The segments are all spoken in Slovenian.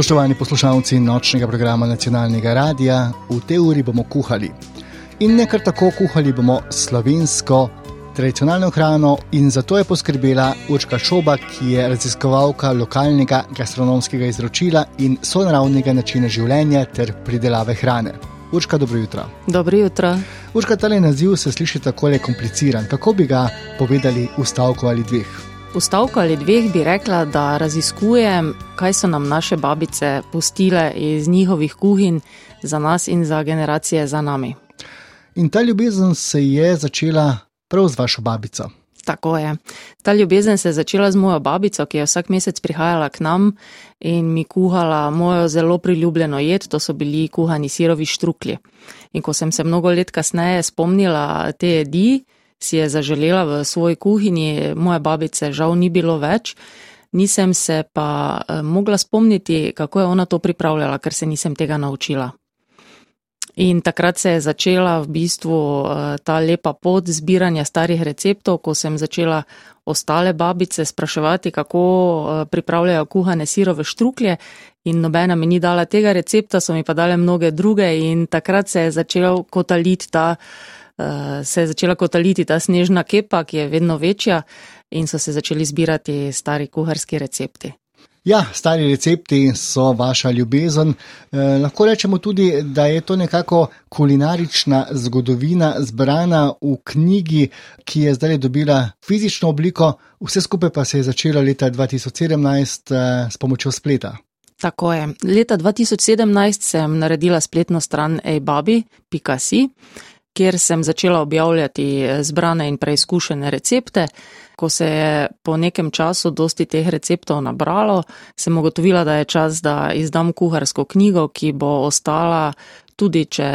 Spoštovani poslušalci nočnega programa nacionalnega radia, v tej uri bomo kuhali. In ne kar tako kuhali bomo slovensko tradicionalno hrano, in za to je poskrbela Urška Šoba, ki je raziskovalka lokalnega gastronomskega izročila in sonaravnega načina življenja ter pridelave hrane. Urška, dobro jutro. Dobro jutro. Urška, ta naziv se sliši tako kompliciran. Kako bi ga povedali v stavku ali dveh? V stavku ali dveh bi rekla, da raziskujem, kaj so nam naše babice pustile iz njihovih kuhinj za nas in za generacije za nami. In ta ljubezen se je začela prav z vašo babico. Tako je. Ta ljubezen se je začela z mojo babico, ki je vsak mesec prihajala k nam in mi kuhala mojo zelo priljubljeno jed, to so bili kuhani sirovi štruklji. In ko sem se mnogo let kasneje spomnila te jedi, si je zaželela v svoji kuhinji, moje babice žal ni bilo več, nisem se pa eh, mogla spomniti, kako je ona to pripravljala, ker se nisem tega naučila. In takrat se je začela v bistvu eh, ta lepa pot zbiranja starih receptov, ko sem začela ostale babice spraševati, kako eh, pripravljajo kuhane sirove štruklje. In nobena mi ni dala tega recepta, so mi pa dale mnoge druge, in takrat se je začela kotaliti ta, eh, se je začela kotaliti ta snežna kepa, ki je vedno večja, in so se začeli zbirati stari kuharski recepti. Ja, stari recepti so vaša ljubezen. Eh, lahko rečemo tudi, da je to nekako kulinarična zgodovina zbrana v knjigi, ki je zdaj dobila fizično obliko, vse skupaj pa se je začelo leta 2017 eh, s pomočjo spleta. Tako je. Leta 2017 sem naredila spletno stran ababi.si, kjer sem začela objavljati eh, zbrane in preizkušene recepte ko se je po nekem času dosti teh receptov nabralo, sem ugotovila, da je čas, da izdam kuharsko knjigo, ki bo ostala, tudi če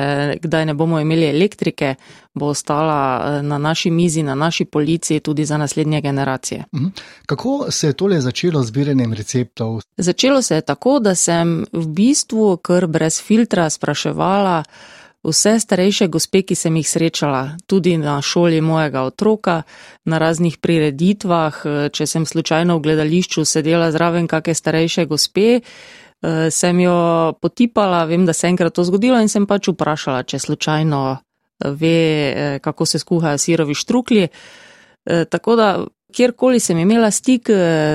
kdaj ne bomo imeli elektrike, bo ostala eh, na naši mizi, na naši polici tudi za naslednje generacije. Mhm. Kako se je tole začelo z zbiranjem receptov? Začelo se je tako, da sem v bistvu kar brez filtra spraševala, Vse starejše gospe, ki sem jih srečala, tudi na šoli mojega otroka, na raznih prireditvah, če sem slučajno v gledališču sedela zraven kakšne starejše gospe, eh, sem jo potipala, vem, da se enkrat to zgodilo in sem pač vprašala, če slučajno eh, ve, eh, kako se skuhajo sirovi štruklji. Tako da, kjerkoli sem imela stik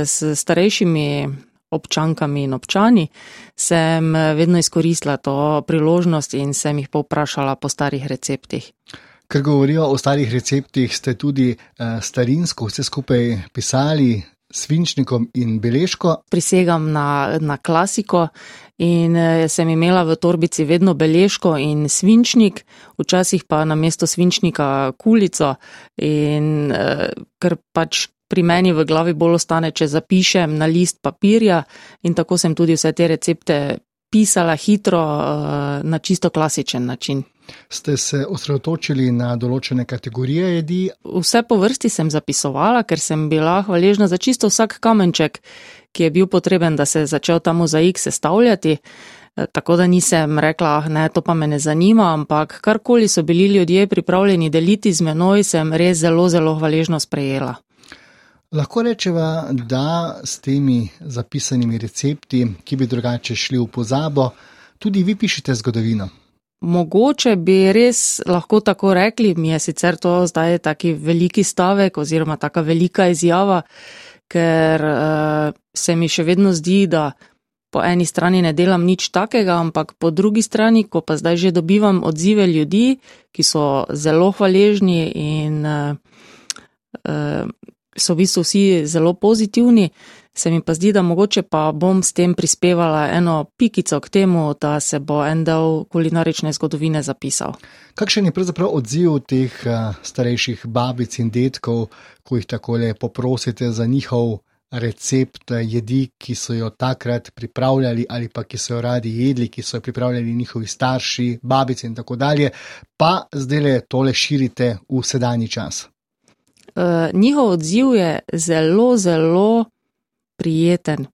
s starejšimi občankami in občani, sem eh, vedno izkoristila to priložnost in sem jih povprašala po starih receptih. Ker govorijo o starih receptih, ste tudi uh, starinsko vse skupaj pisali, svinčnikom in beležko. Prisegam na, na klasiko in uh, sem imela v torbici vedno beležko in svinčnik, včasih pa na mesto svinčnika kulico, in ker pač pri meni v glavi bolj ostane, če zapišem na list papirja in tako sem tudi vse te recepte pisala hitro eh, na čisto klasičen način. Ste se osredotočili na določene kategorije jedi? Vse po vrsti sem zapisovala, ker sem bila hvaležna za čisto vsak kamenček, ki je bil potreben, da se je začel ta mozaik sestavljati. Eh, tako da nisem rekla, ah, ne, to pa me ne zanima, ampak karkoli so bili ljudje pripravljeni deliti z menoj, sem res zelo, zelo hvaležno sprejela. Lahko rečeva, da s temi zapisanimi recepti, ki bi drugače šli v pozabo, tudi vi pišete zgodovino. Mogoče bi res lahko tako rekli, mi je sicer to zdaj taki veliki stavek oziroma taka velika izjava, ker uh, se mi še vedno zdi, da po eni strani ne delam nič takega, ampak po drugi strani, ko pa zdaj že dobivam odzive ljudi, ki so zelo hvaležni in uh, uh, so v bistvu vsi zelo pozitivni, se mi pa zdi, da mogoče pa bom s tem prispevala eno pikico k temu, da se bo en del kulinarične zgodovine zapisal. Kakšen je pravzaprav odziv teh uh, starejših babic in detkov, ko jih takole poprosite za njihov recept jedi, ki so jo takrat pripravljali ali pa ki so jo radi jedli, ki so jo pripravljali njihovi starši, babice in tako dalje, pa zdaj le tole širite v sedanji čas? Eh, njihov odziv je zelo, zelo prijeten.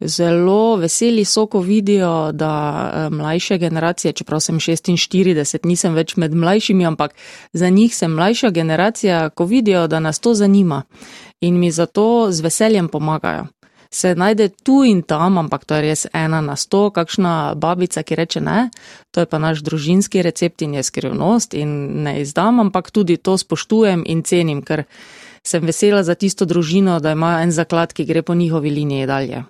Zelo veseli so, ko vidijo, da eh, mlajše generacije, čeprav sem 46, nisem več med mlajšimi, ampak za njih sem mlajša generacija, ko vidijo, da nas to zanima in mi zato z veseljem pomagajo. Se najde tu in tam, ampak to je res ena na sto, kakšna babica, ki reče ne, to je pa naš družinski recept in je skrivnost in ne izdam, ampak tudi to spoštujem in cenim, ker sem vesela za tisto družino, da ima en zaklad, ki gre po njihovi liniji dalje.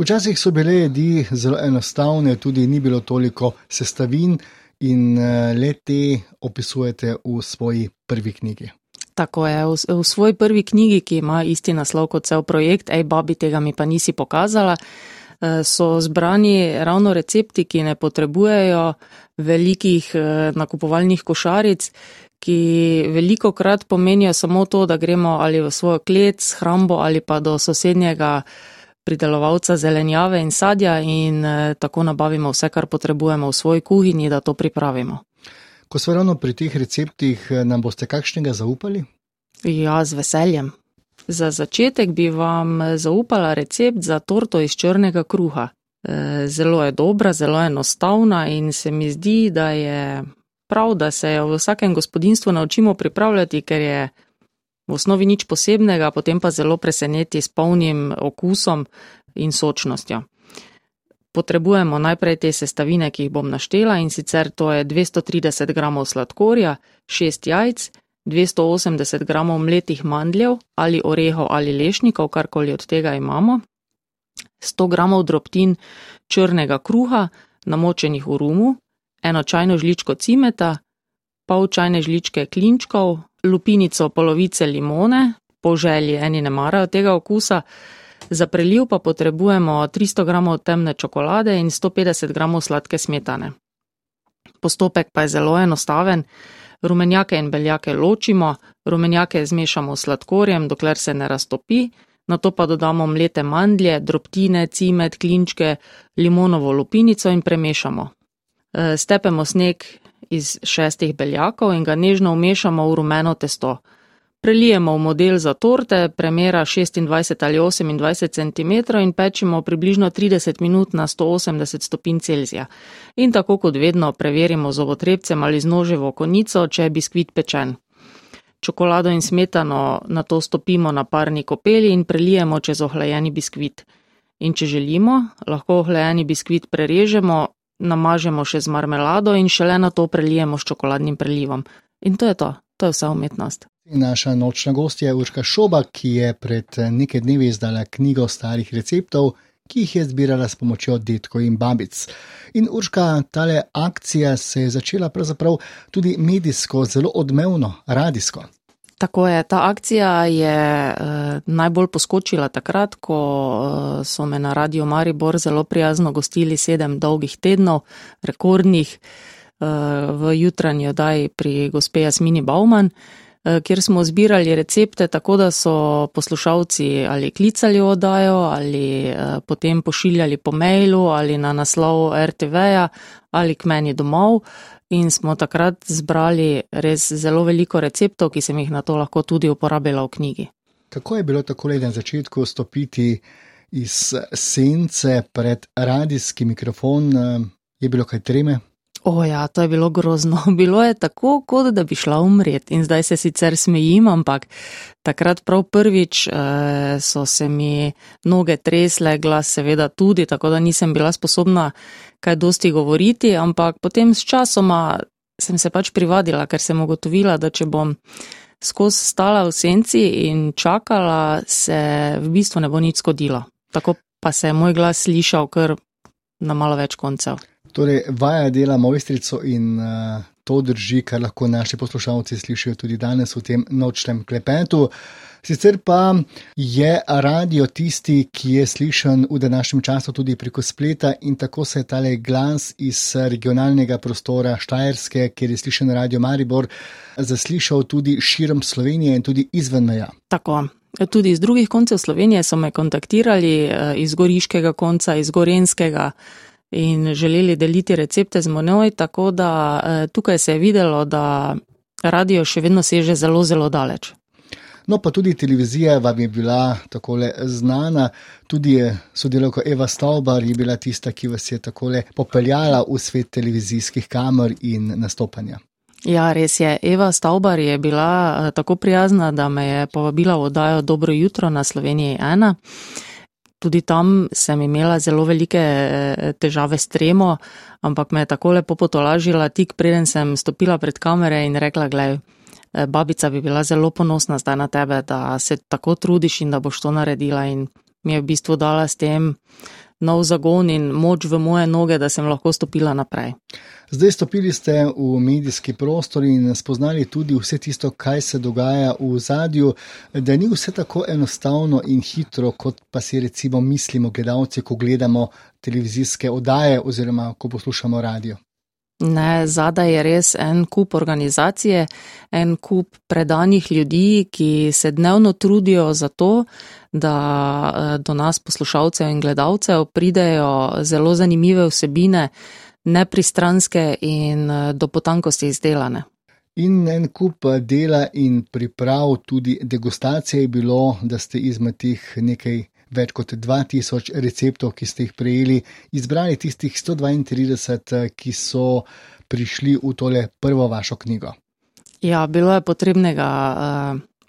Včasih so bile jedi zelo enostavne, tudi ni bilo toliko sestavin in eh, le te opisujete v svoji prvi knjigi. Tako je, v, v svoji prvi knjigi, ki ima isti naslov kot cel projekt, ej, babi, tega mi pa nisi pokazala, eh, so zbrani ravno recepti, ki ne potrebujejo velikih eh, nakupovalnih košaric, ki veliko krat pomenijo samo to, da gremo ali v svojo klet, shrambo ali pa do sosednjega pridelovalca zelenjave in sadja in eh, tako nabavimo vse, kar potrebujemo v svoji kuhinji, da to pripravimo. Ko smo ravno pri teh receptih, eh, nam boste kakšnega zaupali? Ja, z veseljem. Za začetek bi vam eh, zaupala recept za torto iz črnega kruha. Zelo je dobra, zelo enostavna in se mi zdi, da je prav, da se jo v vsakem gospodinstvu naučimo pripravljati, ker je v osnovi nič posebnega, potem pa zelo preseneti s polnim okusom in sočnostjo. Potrebujemo najprej te sestavine, ki jih bom naštela in sicer to je 230 g sladkorja, 6 jajc, 280 g mletih mandljev ali orehov ali lešnikov, karkoli od tega imamo, 100 g drobtin črnega kruha, namočenih v rumu, eno čajno žličko cimeta, pol čajne žličke klinčkov, lupinico polovice limone, po želji eni ne marajo tega okusa. Za preliv pa potrebujemo 300 g temne čokolade in 150 g sladke smetane. Postopek pa je zelo enostaven. Rumenjake in beljake ločimo, rumenjake zmešamo s sladkorjem, dokler se ne raztopi, na to pa dodamo mlete mandlje, drobtine, cimet, klinčke, limonovo lupinico in premešamo. Stepemo sneg iz šestih beljakov in ga nežno umešamo v rumeno testo. Prelijemo v model za torte, premera 26 ali 28 cm in pečemo približno 30 minut na 180 stopinj Celzija. In tako kot vedno preverimo z ovotrebcem ali z noževo konico, če je biskvit pečen. Čokolado in smetano na to stopimo na parni kopeli in prelijemo čez ohlajeni biskvit. In če želimo, lahko ohlajeni biskvit prerežemo namažemo še z marmelado in šele na to prelijemo s čokoladnim prelivom. In to je to, to je vsa umetnost. Naša nočna gostja je Urška Šoba, ki je pred nekaj dnevi izdala knjigo starih receptov, ki jih je zbirala s pomočjo detkov in babic. In Urška, tale akcija se je začela pravzaprav tudi medijsko, zelo odmevno, radijsko. Tako je, ta akcija je uh, najbolj poskočila takrat, ko uh, so me na Radio Maribor zelo prijazno gostili sedem dolgih tednov, rekordnih, uh, v jutranji oddaji pri gospe Jasmini Bauman, uh, kjer smo zbirali recepte tako, da so poslušalci ali klicali v oddajo ali uh, potem pošiljali po mailu ali na naslov RTV-ja ali k meni domov in smo takrat zbrali res zelo veliko receptov, ki sem jih na to lahko tudi uporabila v knjigi. Kako je bilo tako le na začetku stopiti iz sence pred radijski mikrofon? Je bilo kaj treme? O ja, to je bilo grozno. Bilo je tako, kot da bi šla umret. In zdaj se sicer smejim, ampak takrat prav prvič eh, so se mi noge tresle, glas seveda tudi, tako da nisem bila sposobna kaj dosti govoriti, ampak potem s časoma sem se pač privadila, ker sem ugotovila, da če bom skozi stala v senci in čakala, se v bistvu ne bo nič zgodilo. Tako pa se je moj glas slišal kar na malo več koncev. Torej, vaja dela mojstrico in uh, to drži, kar lahko naši poslušalci slišijo tudi danes v tem nočnem klepetu. Sicer pa je radio tisti, ki je slišen v današnjem času tudi preko spleta in tako se je tale glas iz regionalnega prostora Štajerske, kjer je slišen radio Maribor, zaslišal tudi širom Slovenije in tudi izven meja. Tako. Tudi iz drugih koncev Slovenije so me kontaktirali, eh, iz goriškega konca, iz gorenskega in želeli deliti recepte z menoj, tako da eh, tukaj se je videlo, da radio še vedno seže zelo, zelo daleč. No, pa tudi televizija vam je bila tako znana, tudi sodelovka Eva Stavbar je bila tista, ki vas je tako popeljala v svet televizijskih kamer in nastopanja. Ja, res je. Eva Stavbar je bila eh, tako prijazna, da me je povabila v oddajo Dobro jutro na Sloveniji 1 tudi tam sem imela zelo velike eh, težave s tremo, ampak me je tako lepo potolažila, tik preden sem stopila pred kamere in rekla, gledaj, eh, babica bi bila zelo ponosna zdaj na tebe, da se tako trudiš in da boš to naredila. In mi je v bistvu dala s tem nov zagon in moč v moje noge, da sem lahko stopila naprej. Zdaj stopili ste v medijski prostor in spoznali tudi vse tisto, kaj se dogaja v zadju, da ni vse tako enostavno in hitro, kot pa si recimo mislimo gledalci, ko gledamo televizijske oddaje oziroma ko poslušamo radio. Ne, zadaj je res en kup organizacije, en kup predanih ljudi, ki se dnevno trudijo za to, da eh, do nas poslušalcev in gledalcev pridejo zelo zanimive vsebine, nepristranske in eh, do potankosti izdelane. In en kup eh, dela in priprav, tudi degustacije je bilo, da ste izmed teh nekaj več kot 2000 receptov, ki ste jih prejeli, izbrali tistih 132, ki so prišli v tole prvo vašo knjigo. Ja, bilo je potrebnega,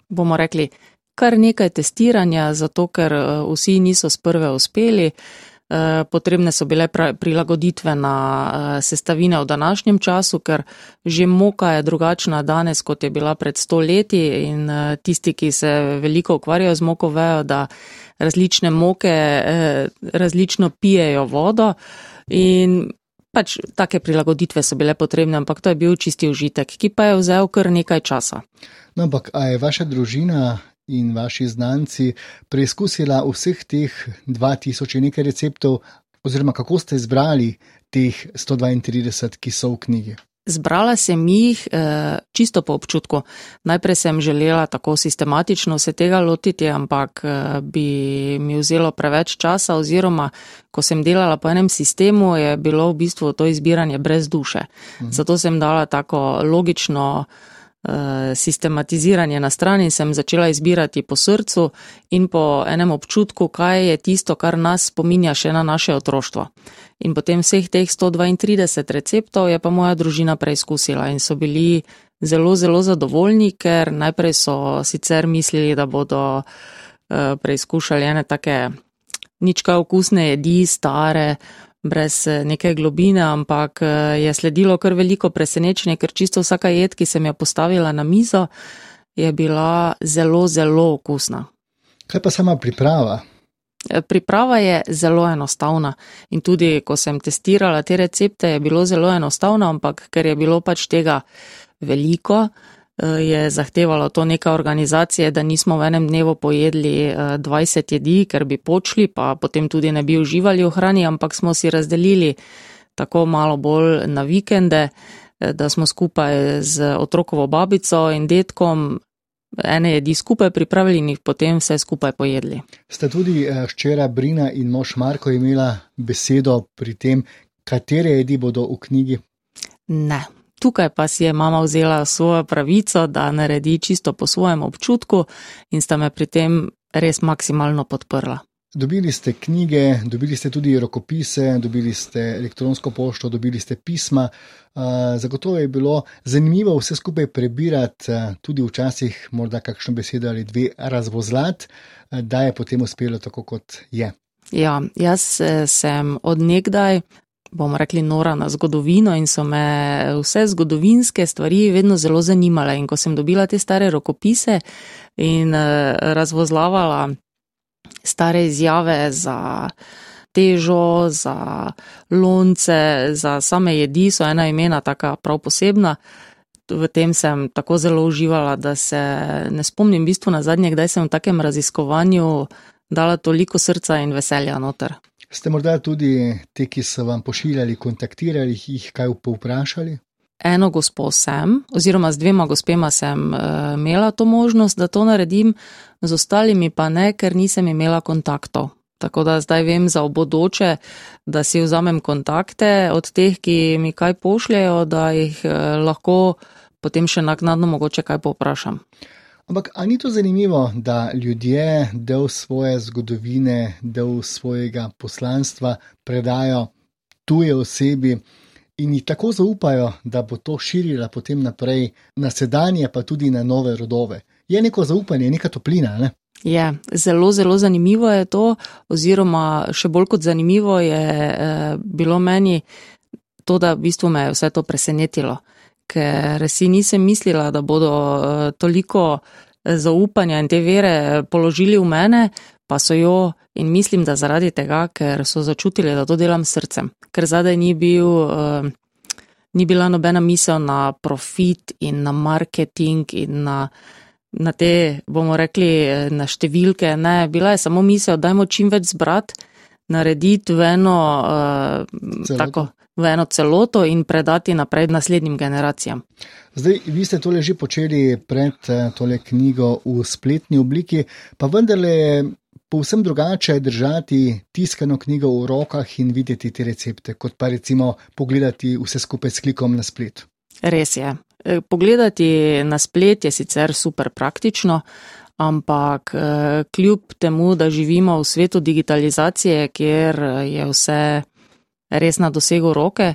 bomo rekli, kar nekaj testiranja, zato ker vsi niso sprve uspeli. Potrebne so bile prilagoditve na sestavine v današnjem času, ker že moka je drugačna danes, kot je bila pred sto leti in tisti, ki se veliko ukvarjajo z moko, vejo, da različne moke eh, različno pijejo vodo in pač take prilagoditve so bile potrebne, ampak to je bil čisti užitek, ki pa je vzel kar nekaj časa. No, ampak a je vaša družina in vaši znanci preizkusila vseh teh 2000 nekaj receptov, oziroma kako ste izbrali teh 132, ki so v knjigi? Zbrala sem jih eh, čisto po občutku. Najprej sem želela tako sistematično se tega lotiti, ampak eh, bi mi vzelo preveč časa oziroma, ko sem delala po enem sistemu, je bilo v bistvu to izbiranje brez duše. Mhm. Zato sem dala tako logično Eh, sistematiziranje na strani in sem začela izbirati po srcu in po enem občutku, kaj je tisto, kar nas spominja še na naše otroštvo. In potem vseh teh 132 receptov je pa moja družina preizkusila in so bili zelo, zelo zadovoljni, ker najprej so sicer mislili, da bodo eh, preizkušali ene take nička okusne jedi, stare, brez eh, neke globine, ampak eh, je sledilo kar veliko presenečenje, ker čisto vsaka jed, ki sem jo postavila na mizo, je bila zelo, zelo okusna. Kaj pa sama priprava? Eh, priprava je zelo enostavna in tudi, ko sem testirala te recepte, je bilo zelo enostavno, ampak ker je bilo pač tega veliko, je zahtevalo to neka organizacija, da nismo v enem dnevu pojedli 20 eh, jedi, ker bi počli, pa potem tudi ne bi uživali v hrani, ampak smo si razdelili tako malo bolj na vikende, eh, da smo skupaj z otrokovo babico in detkom ene jedi skupaj pripravili in jih potem vse skupaj pojedli. Ste tudi včeraj eh, Brina in mož Marko imela besedo pri tem, katere jedi bodo v knjigi? Ne, Tukaj pa si je mama vzela svojo pravico, da naredi čisto po svojem občutku in sta me pri tem res maksimalno podprla. Dobili ste knjige, dobili ste tudi rokopise, dobili ste elektronsko pošto, dobili ste pisma. Zagotovo je bilo zanimivo vse skupaj prebirati, tudi včasih morda kakšno besedo ali dve razvozlati, da je potem uspelo tako, kot je. Ja, jaz eh, sem odnegdaj bomo rekli, nora na zgodovino in so me vse zgodovinske stvari vedno zelo zanimale. In ko sem dobila te stare rokopise in uh, razvozlavala stare izjave za težo, za lonce, za same jedi, so ena imena taka prav posebna. V tem sem tako zelo uživala, da se ne spomnim v bistvu na zadnje, kdaj sem v takem raziskovanju dala toliko srca in veselja noter. Ste morda tudi te, ki so vam pošiljali, kontaktirali jih, kaj povprašali? Eno gospo sem, oziroma z dvema gospema sem uh, imela to možnost, da to naredim, z ostalimi pa ne, ker nisem imela kontaktov. Tako da zdaj vem za obodoče, da si vzamem kontakte od teh, ki mi kaj pošljajo, da jih uh, lahko potem še naknadno mogoče kaj povprašam. Ampak ali ni to zanimivo, da ljudje del svoje zgodovine, del svojega poslanstva predajo tuje osebi in jih tako zaupajo, da bo to širila potem naprej na sedanje, pa tudi na nove rodove? Je neko zaupanje, neka toplina. Ne? Je, zelo, zelo zanimivo je to, oziroma še bolj kot zanimivo je eh, bilo meni to, da v bistvu me je vse to presenetilo, ker si nisem mislila, da bodo eh, toliko eh, zaupanja in te vere položili v mene, pa so jo in mislim, da zaradi tega, ker so začutili, da to delam srcem, ker zadaj ni bil. Eh, Ni bila nobena misel na profit in na marketing in na na te, bomo rekli, na številke. Ne, bila je samo misel, dajmo čim več zbrati, narediti v eno, uh, tako, v eno celoto in predati naprej naslednjim generacijam. Zdaj, vi ste tole že počeli pred eh, tole knjigo v spletni obliki, pa vendarle je povsem drugače držati tiskano knjigo v rokah in videti te recepte, kot pa recimo pogledati vse skupaj s klikom na splet. Res je. Eh, pogledati na splet je sicer super praktično, ampak eh, kljub temu, da živimo v svetu digitalizacije, kjer je vse res na dosegu roke,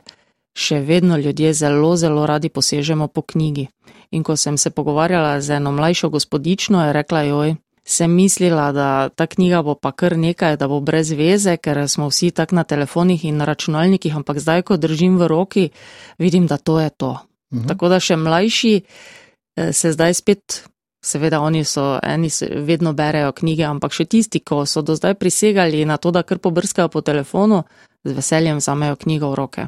še vedno ljudje zelo, zelo radi posežemo po knjigi. In ko sem se pogovarjala z eno mlajšo gospodično, je rekla, joj, sem mislila, da ta knjiga bo pa kar nekaj, da bo brez veze, ker smo vsi tak na telefonih in na računalnikih, ampak zdaj, ko držim v roki, vidim, da to je to. -huh. Tako da še mlajši eh, se zdaj spet, seveda oni so, eni vedno berejo knjige, ampak še tisti, ko so do zdaj prisegali na to, da kar pobrskajo po telefonu, z veseljem vzamejo knjigo v roke.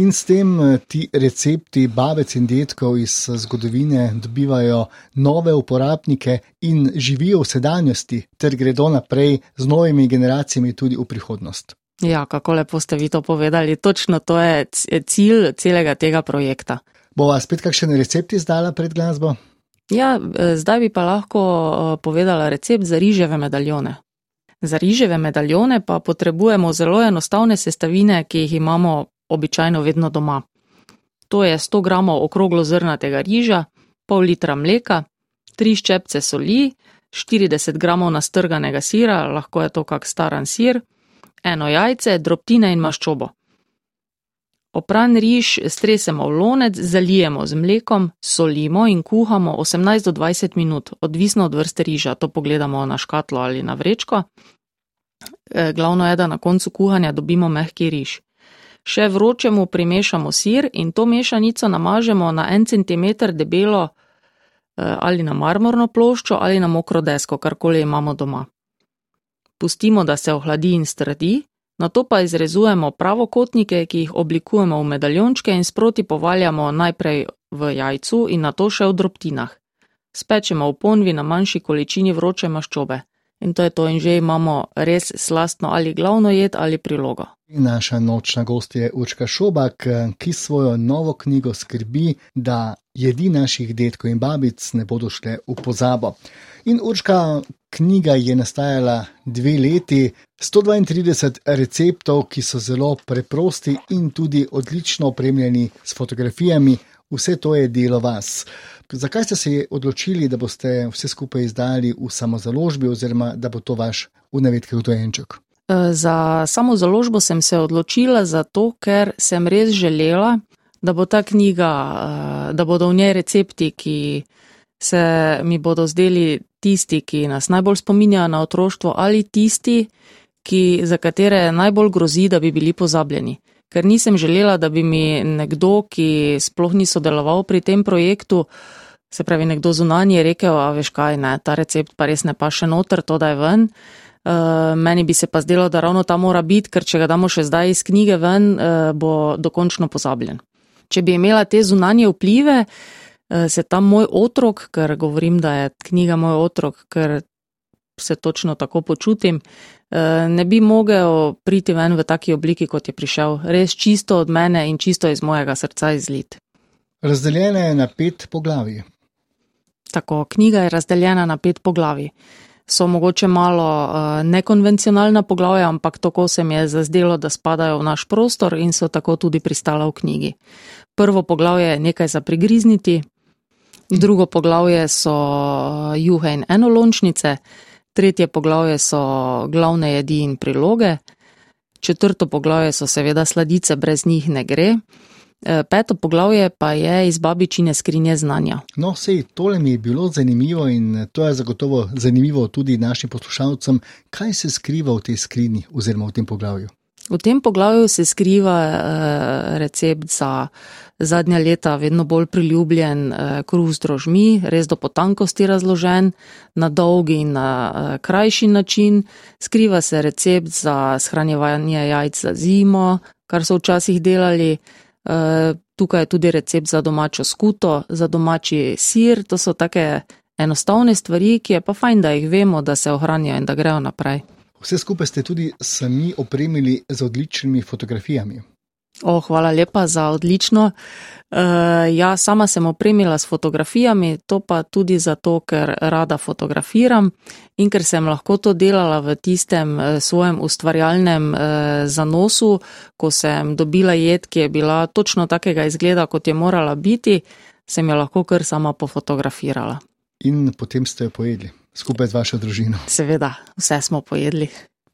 In s tem eh, ti recepti babec in detkov iz eh, zgodovine dobivajo nove uporabnike in živijo v sedanjosti, ter gredo naprej z novimi generacijami tudi v prihodnost. Ja, kako lepo ste vi to povedali. Točno to je cilj celega tega projekta. Bova spet kakšen recept izdala pred glasbo? Ja, e, zdaj bi pa lahko e, povedala recept za riževe medaljone. Za riževe medaljone pa potrebujemo zelo enostavne sestavine, ki jih imamo običajno vedno doma. To je 100 g okroglo zrnatega riža, pol litra mleka, 3 ščepce soli, 40 g nastrganega sira, lahko je to kak staran sir, eno jajce, drobtine in maščobo. Opran riž stresemo v lonec, zalijemo z mlekom, solimo in kuhamo 18 do 20 minut, odvisno od vrste riža, to pogledamo na škatlo ali na vrečko. E, glavno je, da na koncu kuhanja dobimo mehki riž. Še vročemu primešamo sir in to mešanico namažemo na en centimeter debelo e, ali na marmorno ploščo ali na mokro desko, karkoli imamo doma pustimo, da se ohladi in strdi, na to pa izrezujemo pravokotnike, ki jih oblikujemo v medaljončke in sproti povaljamo najprej v jajcu in na to še v drobtinah. Spečemo v ponvi na manjši količini vroče maščobe. In to je to, in že imamo res slastno ali glavno jed ali prilogo. Naša nočna gost je Urška Šobak, ki svojo novo knjigo skrbi, da jedi naših detkov in babic ne bodo šle v pozabo. In Urška knjiga je nastajala dve leti, 132 receptov, ki so zelo preprosti in tudi odlično opremljeni s fotografijami, vse to je delo vas. Zakaj ste se odločili, da boste vse skupaj izdali v samozaložbi, oziroma da bo to vaš v navedkih dojenček? E, za samozaložbo sem se odločila zato, ker sem res želela, da bo ta knjiga, e, da bodo v njej recepti, ki se mi bodo zdeli tisti, ki nas najbolj spominjajo na otroštvo, ali tisti, ki, za katere najbolj grozi, da bi bili pozabljeni ker nisem želela, da bi mi nekdo, ki sploh ni sodeloval pri tem projektu, se pravi nekdo zunanje, rekel, a veš kaj, ne, ta recept pa res ne pa še noter, to da je ven. Uh, meni bi se pa zdelo, da ravno ta mora biti, ker če ga damo še zdaj iz knjige ven, uh, bo dokončno pozabljen. Če bi imela te zunanje vplive, uh, se tam moj otrok, ker govorim, da je knjiga moj otrok, ker se točno tako počutim, eh, ne bi mogel priti ven v taki obliki, kot je prišel, res čisto od mene in čisto iz mojega srca izlit. Razdeljena je na pet poglavij. Tako, knjiga je razdeljena na pet poglavij. So mogoče malo uh, nekonvencionalna poglavja, ampak tako se mi je zazdelo, da spadajo v naš prostor in so tako tudi pristala v knjigi. Prvo poglavje je nekaj za prigrizniti, drugo poglavje so eh, juhe in enolončnice, Tretje poglavje so glavne jedi in priloge, četrto poglavje so seveda sladice, brez njih ne gre. Eh, peto poglavje pa je iz babičine skrinje znanja. No, sej, tole mi je bilo zanimivo in to je zagotovo zanimivo tudi našim poslušalcem, kaj se skriva v tej skrinji oziroma v tem poglavju. V tem poglavju se skriva recept za zadnja leta vedno bolj priljubljen uh, kruh z drožmi, res do potankosti razložen, na dolgi in na uh, krajši način. Skriva se recept za shranjevanje jajc za zimo, kar so včasih delali. Uh, tukaj je tudi recept za domačo skuto, za domači sir. To so take enostavne stvari, ki je pa fajn, da jih vemo, da se ohranjajo in da grejo naprej. Vse skupaj ste tudi sami opremili z odličnimi fotografijami. O, hvala lepa za odlično. Uh, ja, sama sem opremila s fotografijami, to pa tudi zato, ker rada fotografiram in ker sem lahko to delala v tistem uh, svojem ustvarjalnem uh, zanosu, ko sem dobila jed, ki je bila točno takega izgleda, kot je morala biti, sem jo lahko kar sama pofotografirala. In potem ste jo pojedli skupaj z vašo družino. Seveda, vse smo pojedli.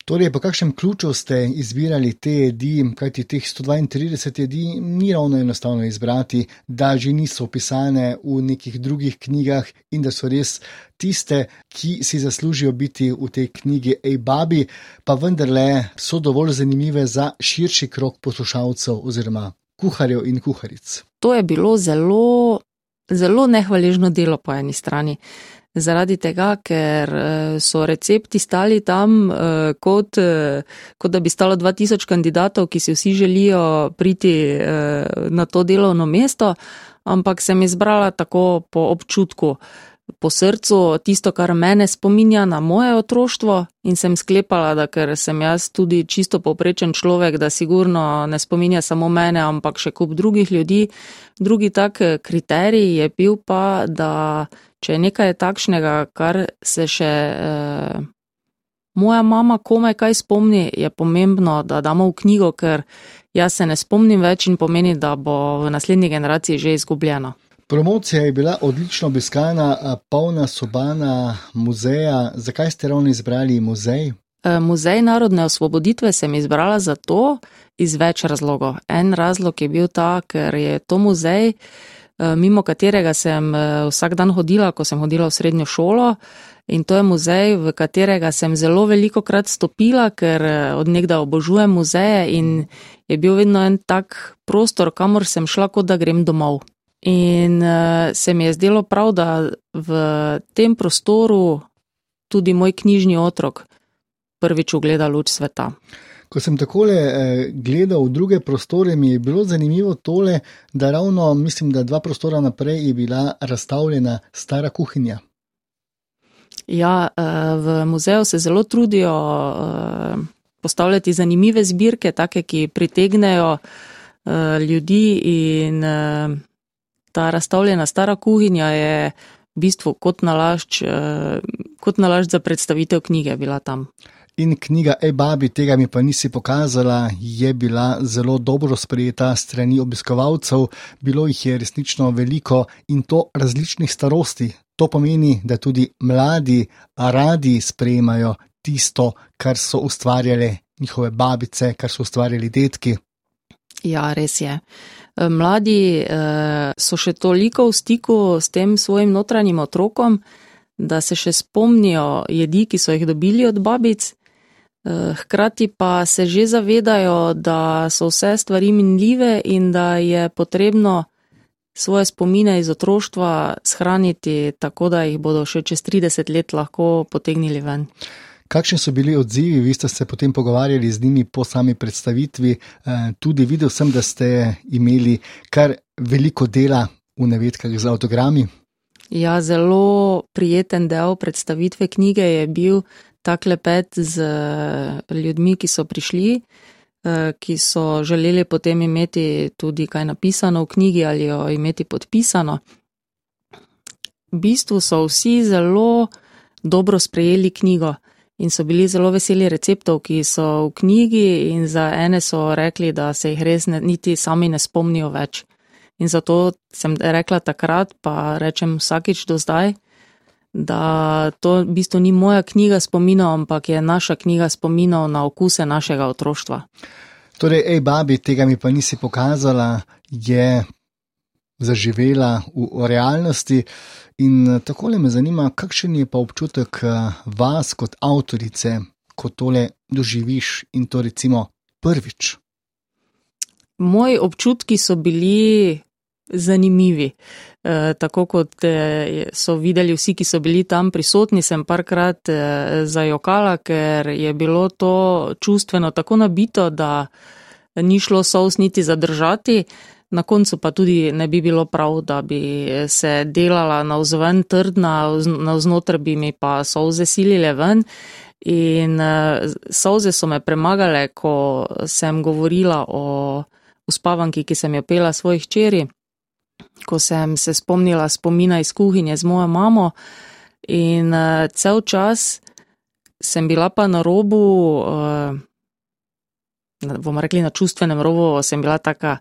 Torej, po kakšnem ključu ste izbirali te jedi, kajti teh 132 jedi ni ravno enostavno izbrati, da že niso opisane v nekih drugih knjigah in da so res tiste, ki si zaslužijo biti v tej knjigi Ej Babi, pa vendarle so dovolj zanimive za širši krok poslušalcev oziroma kuharjev in kuharic. To je bilo zelo, zelo nehvaležno delo po eni strani zaradi tega, ker eh, so recepti stali tam, eh, kot, eh, kot da bi stalo 2000 kandidatov, ki si vsi želijo priti na to delovno mesto, ampak sem izbrala tako po občutku. Po srcu tisto, kar mene spominja na moje otroštvo, in sem sklepala, da ker sem jaz tudi čisto poprečen človek, da sigurno ne spominja samo mene, ampak še kup drugih ljudi. Drugi tak kriterij je bil pa, da če je nekaj takšnega, kar se še eh, moja mama komaj kaj spomni, je pomembno, da damo v knjigo, ker jaz se ne spomnim več in pomeni, da bo v naslednji generaciji že izgubljeno. Promocija je bila odlično obiskana, polna sobana muzeja. Zakaj ste ravno izbrali muzej? Eh, muzej narodne osvoboditve sem izbrala zato iz več razlogov. En razlog je bil ta, ker je to muzej, Eh, mimo katerega sem eh, vsak dan hodila, ko sem hodila v srednjo šolo. In to je muzej, v katerega sem zelo veliko krat stopila, ker odnegda obožujem muzeje in je bil vedno en tak prostor, kamor sem šla, kot da grem domov. In uh, se mi je zdelo prav, da v tem prostoru tudi moj knjižni otrok prvič ugleda luč sveta. Ko sem takole eh, gledal v druge prostore, mi je bilo zanimivo tole, da ravno, mislim, da dva prostora naprej je bila razstavljena stara kuhinja. Ja, eh, v muzeju se zelo trudijo eh, postavljati zanimive zbirke, take, ki pritegnejo ljudi in ta razstavljena stara kuhinja je v bistvu kot nalašč, kot nalašč za predstavitev knjige bila tam. In knjiga E-Babi, tega mi pa nisi pokazala, je bila zelo dobro sprejeta strani obiskovalcev, bilo jih je resnično veliko in to različnih starosti. To pomeni, da tudi mladi radi sprejemajo tisto, kar so ustvarjale njihove babice, kar so ustvarjali detki. Ja, res je. Mladi eh, so še toliko v stiku s tem svojim notranjim otrokom, da se še spomnijo jedi, ki so jih dobili od babic. Eh, hkrati pa se že zavedajo, da so vse stvari minljive in da je potrebno svoje spomine iz otroštva shraniti tako, da jih bodo še čez 30 let lahko potegnili ven. Kakšni so bili odzivi, vi ste se potem pogovarjali z njimi po sami predstavitvi, eh, tudi videl sem, da ste imeli kar veliko dela v navedkah z avtogrami. Ja, zelo prijeten del predstavitve knjige je bil, ta klepet z eh, ljudmi, ki so prišli, eh, ki so želeli potem imeti tudi kaj napisano v knjigi ali jo imeti podpisano. V bistvu so vsi zelo dobro sprejeli knjigo in so bili zelo veseli receptov, ki so v knjigi in za ene so rekli, da se jih res ne, niti sami ne spomnijo več. In zato sem rekla takrat, pa rečem vsakič do zdaj, da to v bistvu ni moja knjiga spominov, ampak je naša knjiga spominov na okuse našega otroštva. Torej, hej, babi, tega mi pa nisi pokazala, je zaživela v, v realnosti. In tako le me zanima, kakšen je pa občutek vas kot avtorice, ko tole doživiš in to recimo prvič. Moji občutki so bili zanimivi. E, tako kot e, so videli vsi, ki so bili tam prisotni, sem parkrat e, zajokala, ker je bilo to čustveno tako nabito, da ni šlo sous niti zadržati. Na koncu pa tudi ne bi bilo prav, da bi se delala na vzven trdna, na vznotraj bi mi pa souze silile ven. In souze so me premagale, ko sem govorila o uspavanki, ki sem jo pela svojih čeri ko sem se spomnila spomina iz kuhinje z mojo mamo in uh, cel čas sem bila pa na robu, uh, bomo rekli na čustvenem robu, sem bila taka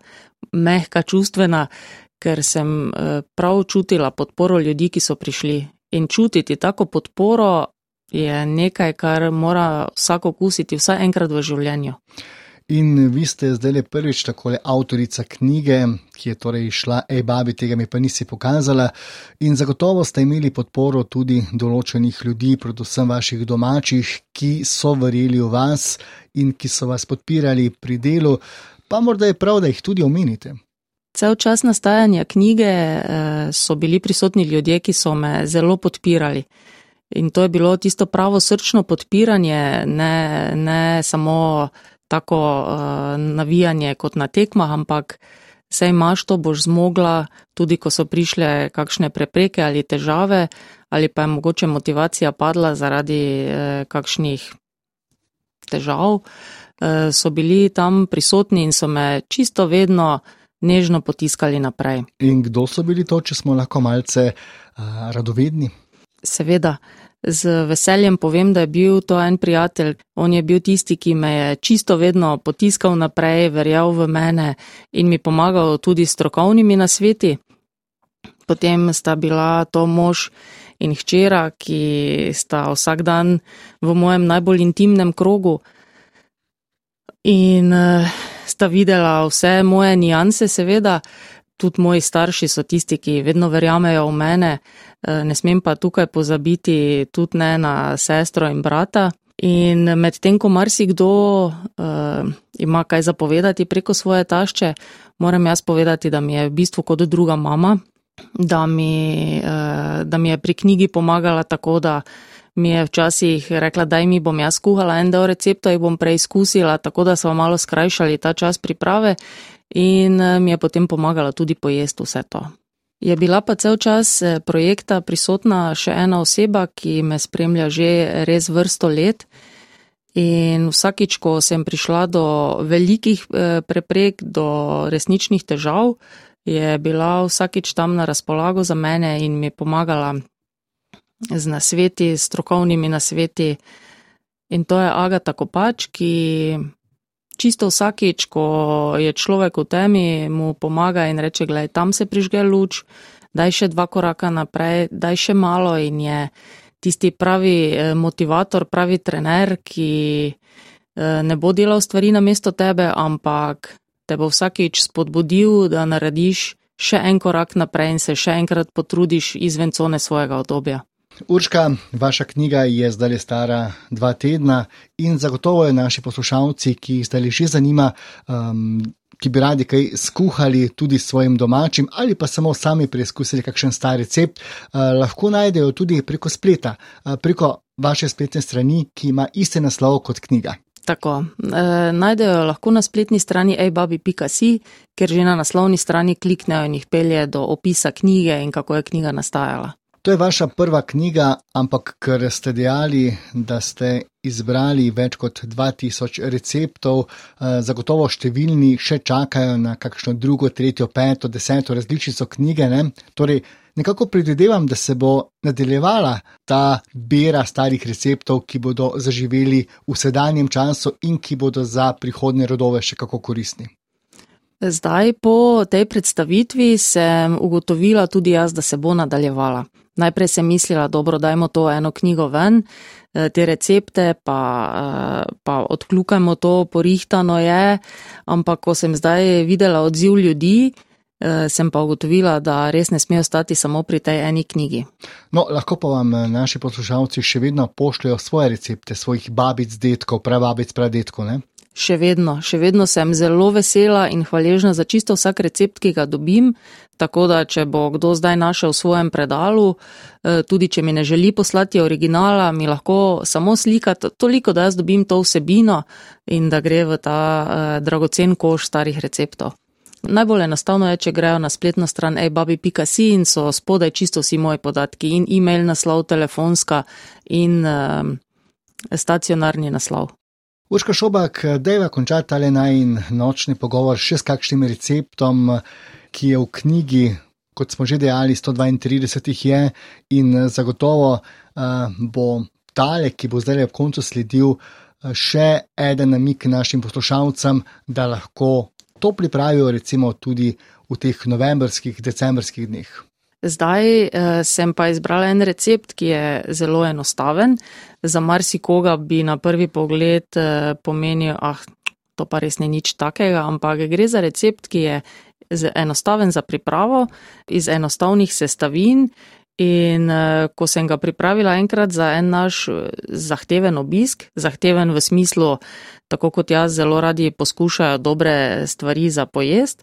mehka čustvena, ker sem uh, prav čutila podporo ljudi, ki so prišli. In čutiti tako podporo je nekaj, kar mora vsako kusiti vsaj enkrat v življenju. In vi ste zdaj le prvič tako avtorica knjige, ki je torej išla, hej, babi, tega mi pa nisi pokazala. In zagotovo ste imeli podporo tudi določenih ljudi, predvsem vaših domačih, ki so verjeli v vas in ki so vas podpirali pri delu. Pa morda je prav, da jih tudi omenite. Cel čas nastajanja knjige eh, so bili prisotni ljudje, ki so me zelo podpirali. In to je bilo tisto pravo srčno podpiranje, ne, ne samo tako uh, navijanje kot na tekmah, ampak sej imaš to, boš zmogla, tudi ko so prišle kakšne prepreke ali težave, ali pa je mogoče motivacija padla zaradi uh, kakšnih težav, uh, so bili tam prisotni in so me čisto vedno nežno potiskali naprej. In kdo so bili to, če smo lahko malce uh, radovedni? Seveda. Z veseljem povem, da je bil to en prijatelj. On je bil tisti, ki me je čisto vedno potiskal naprej, verjel v mene in mi pomagal tudi s strokovnimi nasveti. Potem sta bila to mož in hčera, ki sta vsak dan v mojem najbolj intimnem krogu in uh, sta videla vse moje nijanse, seveda tudi moji starši so tisti, ki vedno verjamejo v mene, eh, ne smem pa tukaj pozabiti tudi ne na sestro in brata. In medtem, ko marsikdo uh, ima kaj zapovedati preko svoje tašče, moram jaz povedati, da mi je v bistvu kot druga mama, da mi, uh, da mi je pri knjigi pomagala tako, da mi je včasih rekla, da mi bom jaz kuhala en del recepta in bom preizkusila, tako da smo malo skrajšali ta čas priprave in eh, mi je potem pomagala tudi pojesti vse to. Je bila pa cel čas eh, projekta prisotna še ena oseba, ki me spremlja že res vrsto let. In vsakič, ko sem prišla do velikih eh, preprek, do resničnih težav, je bila vsakič tam na razpolago za mene in mi pomagala z nasveti, strokovnimi nasveti. In to je Agata Kopač, ki čisto vsakič, ko je človek v temi, mu pomaga in reče: Glej, tam se prižge luč, daj še dva koraka naprej, daj še malo in je tisti pravi eh, motivator, pravi trener, ki eh, ne bo delal stvari na mesto tebe, ampak te bo vsakič spodbudil, da narediš še en korak naprej in se še enkrat potrudiš izven cone svojega obdobja. Urška, vaša knjiga je zdaj stara dva tedna in zagotovo je naši poslušalci, ki jih zdaj že zanima, um, ki bi radi kaj skuhali tudi svojim domačim ali pa samo sami preizkusili kakšen star recept, uh, lahko najdejo tudi preko spleta, uh, preko vaše spletne strani, ki ima iste naslov kot knjiga. Tako, e, najdejo lahko na spletni strani ababi.si, ker že na naslovni strani kliknejo in jih pelje do opisa knjige in kako je knjiga nastajala. To je vaša prva knjiga, ampak ker ste dejali, da ste izbrali več kot 2000 receptov, eh, zagotovo številni še čakajo na kakšno drugo, tretjo, peto, deseto različico knjige. Ne? Torej, nekako predvidevam, da se bo nadaljevala ta bera starih receptov, ki bodo zaživeli v sedanjem času in ki bodo za prihodne rodove še kako koristni. Zdaj, po tej predstavitvi, sem ugotovila tudi jaz, da se bo nadaljevala. Najprej sem mislila, dobro, dajmo to eno knjigo ven, eh, te recepte, pa, eh, pa odkljukajmo to, porihtano je, ampak ko sem zdaj videla odziv ljudi, eh, sem pa ugotovila, da res ne smejo stati samo pri tej eni knjigi. No, lahko pa vam naši poslušalci še vedno pošljajo svoje recepte, svojih babic, detkov, prababic, pradetkov, ne? Še vedno, še vedno sem zelo vesela in hvaležna za čisto vsak recept, ki ga dobim. Tako da, če bo kdo zdaj našel v svojem predalu, eh, tudi če mi ne želi poslati originala, mi lahko samo slika toliko, da jaz dobim to vsebino in da gre v ta eh, dragocen koš starih receptov. Najbolj enostavno je, če grejo na spletno stran ebabi.si in so spodaj čisto vsi moji podatki in e-mail naslov, telefonska in um, stacionarni naslov. Urška Šobak, dejva končati tale naj in nočni pogovor še s kakšnim receptom, ki je v knjigi, kot smo že dejali, 132 jih je in zagotovo uh, bo tale, ki bo zdaj ob koncu sledil, še eden namik našim poslušalcem, da lahko to pripravijo recimo tudi v teh novembrskih, decembrskih dneh. Zdaj eh, sem pa izbrala en recept, ki je zelo enostaven. Za marsikoga bi na prvi pogled eh, pomenil, ah, to pa res ni nič takega, ampak gre za recept, ki je enostaven za pripravo, iz enostavnih sestavin. In eh, ko sem ga pripravila enkrat za en naš eh, zahteven obisk, zahteven v smislu, tako kot jaz zelo radi poskušajo dobre stvari za pojest,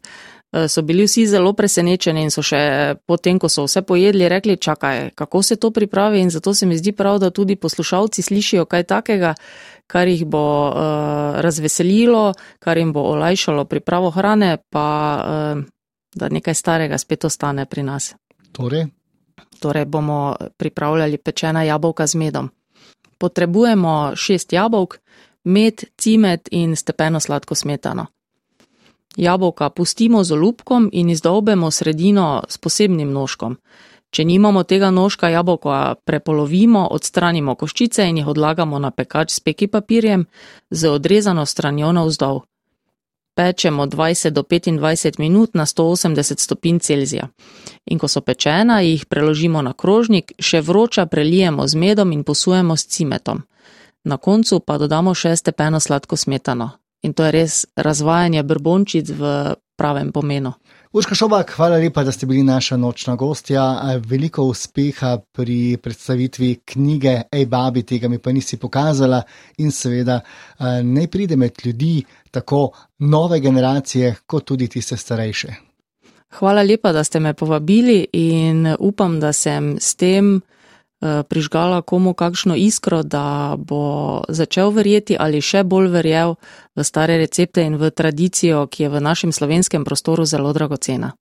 so bili vsi zelo presenečeni in so še potem, ko so vse pojedli, rekli, čakaj, kako se to pripravi in zato se mi zdi prav, da tudi poslušalci slišijo kaj takega, kar jih bo uh, razveselilo, kar jim bo olajšalo pripravo hrane, pa uh, da nekaj starega spet ostane pri nas. Torej? Torej bomo pripravljali pečena jabolka z medom. Potrebujemo šest jabolk, med, cimet in stepeno sladko smetano. Jabolka pustimo z olupkom in izdolbemo sredino s posebnim nožkom. Če nimamo tega nožka, jabolka prepolovimo, odstranimo koščice in jih odlagamo na pekač s peki papirjem z odrezano stranjo navzdol. Pečemo 20 do 25 minut na 180 stopinj Celzija. In ko so pečena, jih preložimo na krožnik, še vroča prelijemo z medom in posujemo s cimetom. Na koncu pa dodamo še stepeno sladko smetano in to je res razvajanje brbončic v pravem pomenu. Urška Šobak, hvala lepa, da ste bili naša nočna gostja. Veliko uspeha pri predstavitvi knjige Ej, babi, tega mi pa nisi pokazala in seveda ne pride med ljudi, tako nove generacije, kot tudi tiste starejše. Hvala lepa, da ste me povabili in upam, da sem s tem. Eh, prižgala komu kakšno iskro, da bo začel verjeti ali še bolj verjel v stare recepte in v tradicijo, ki je v našem slovenskem prostoru zelo dragocena.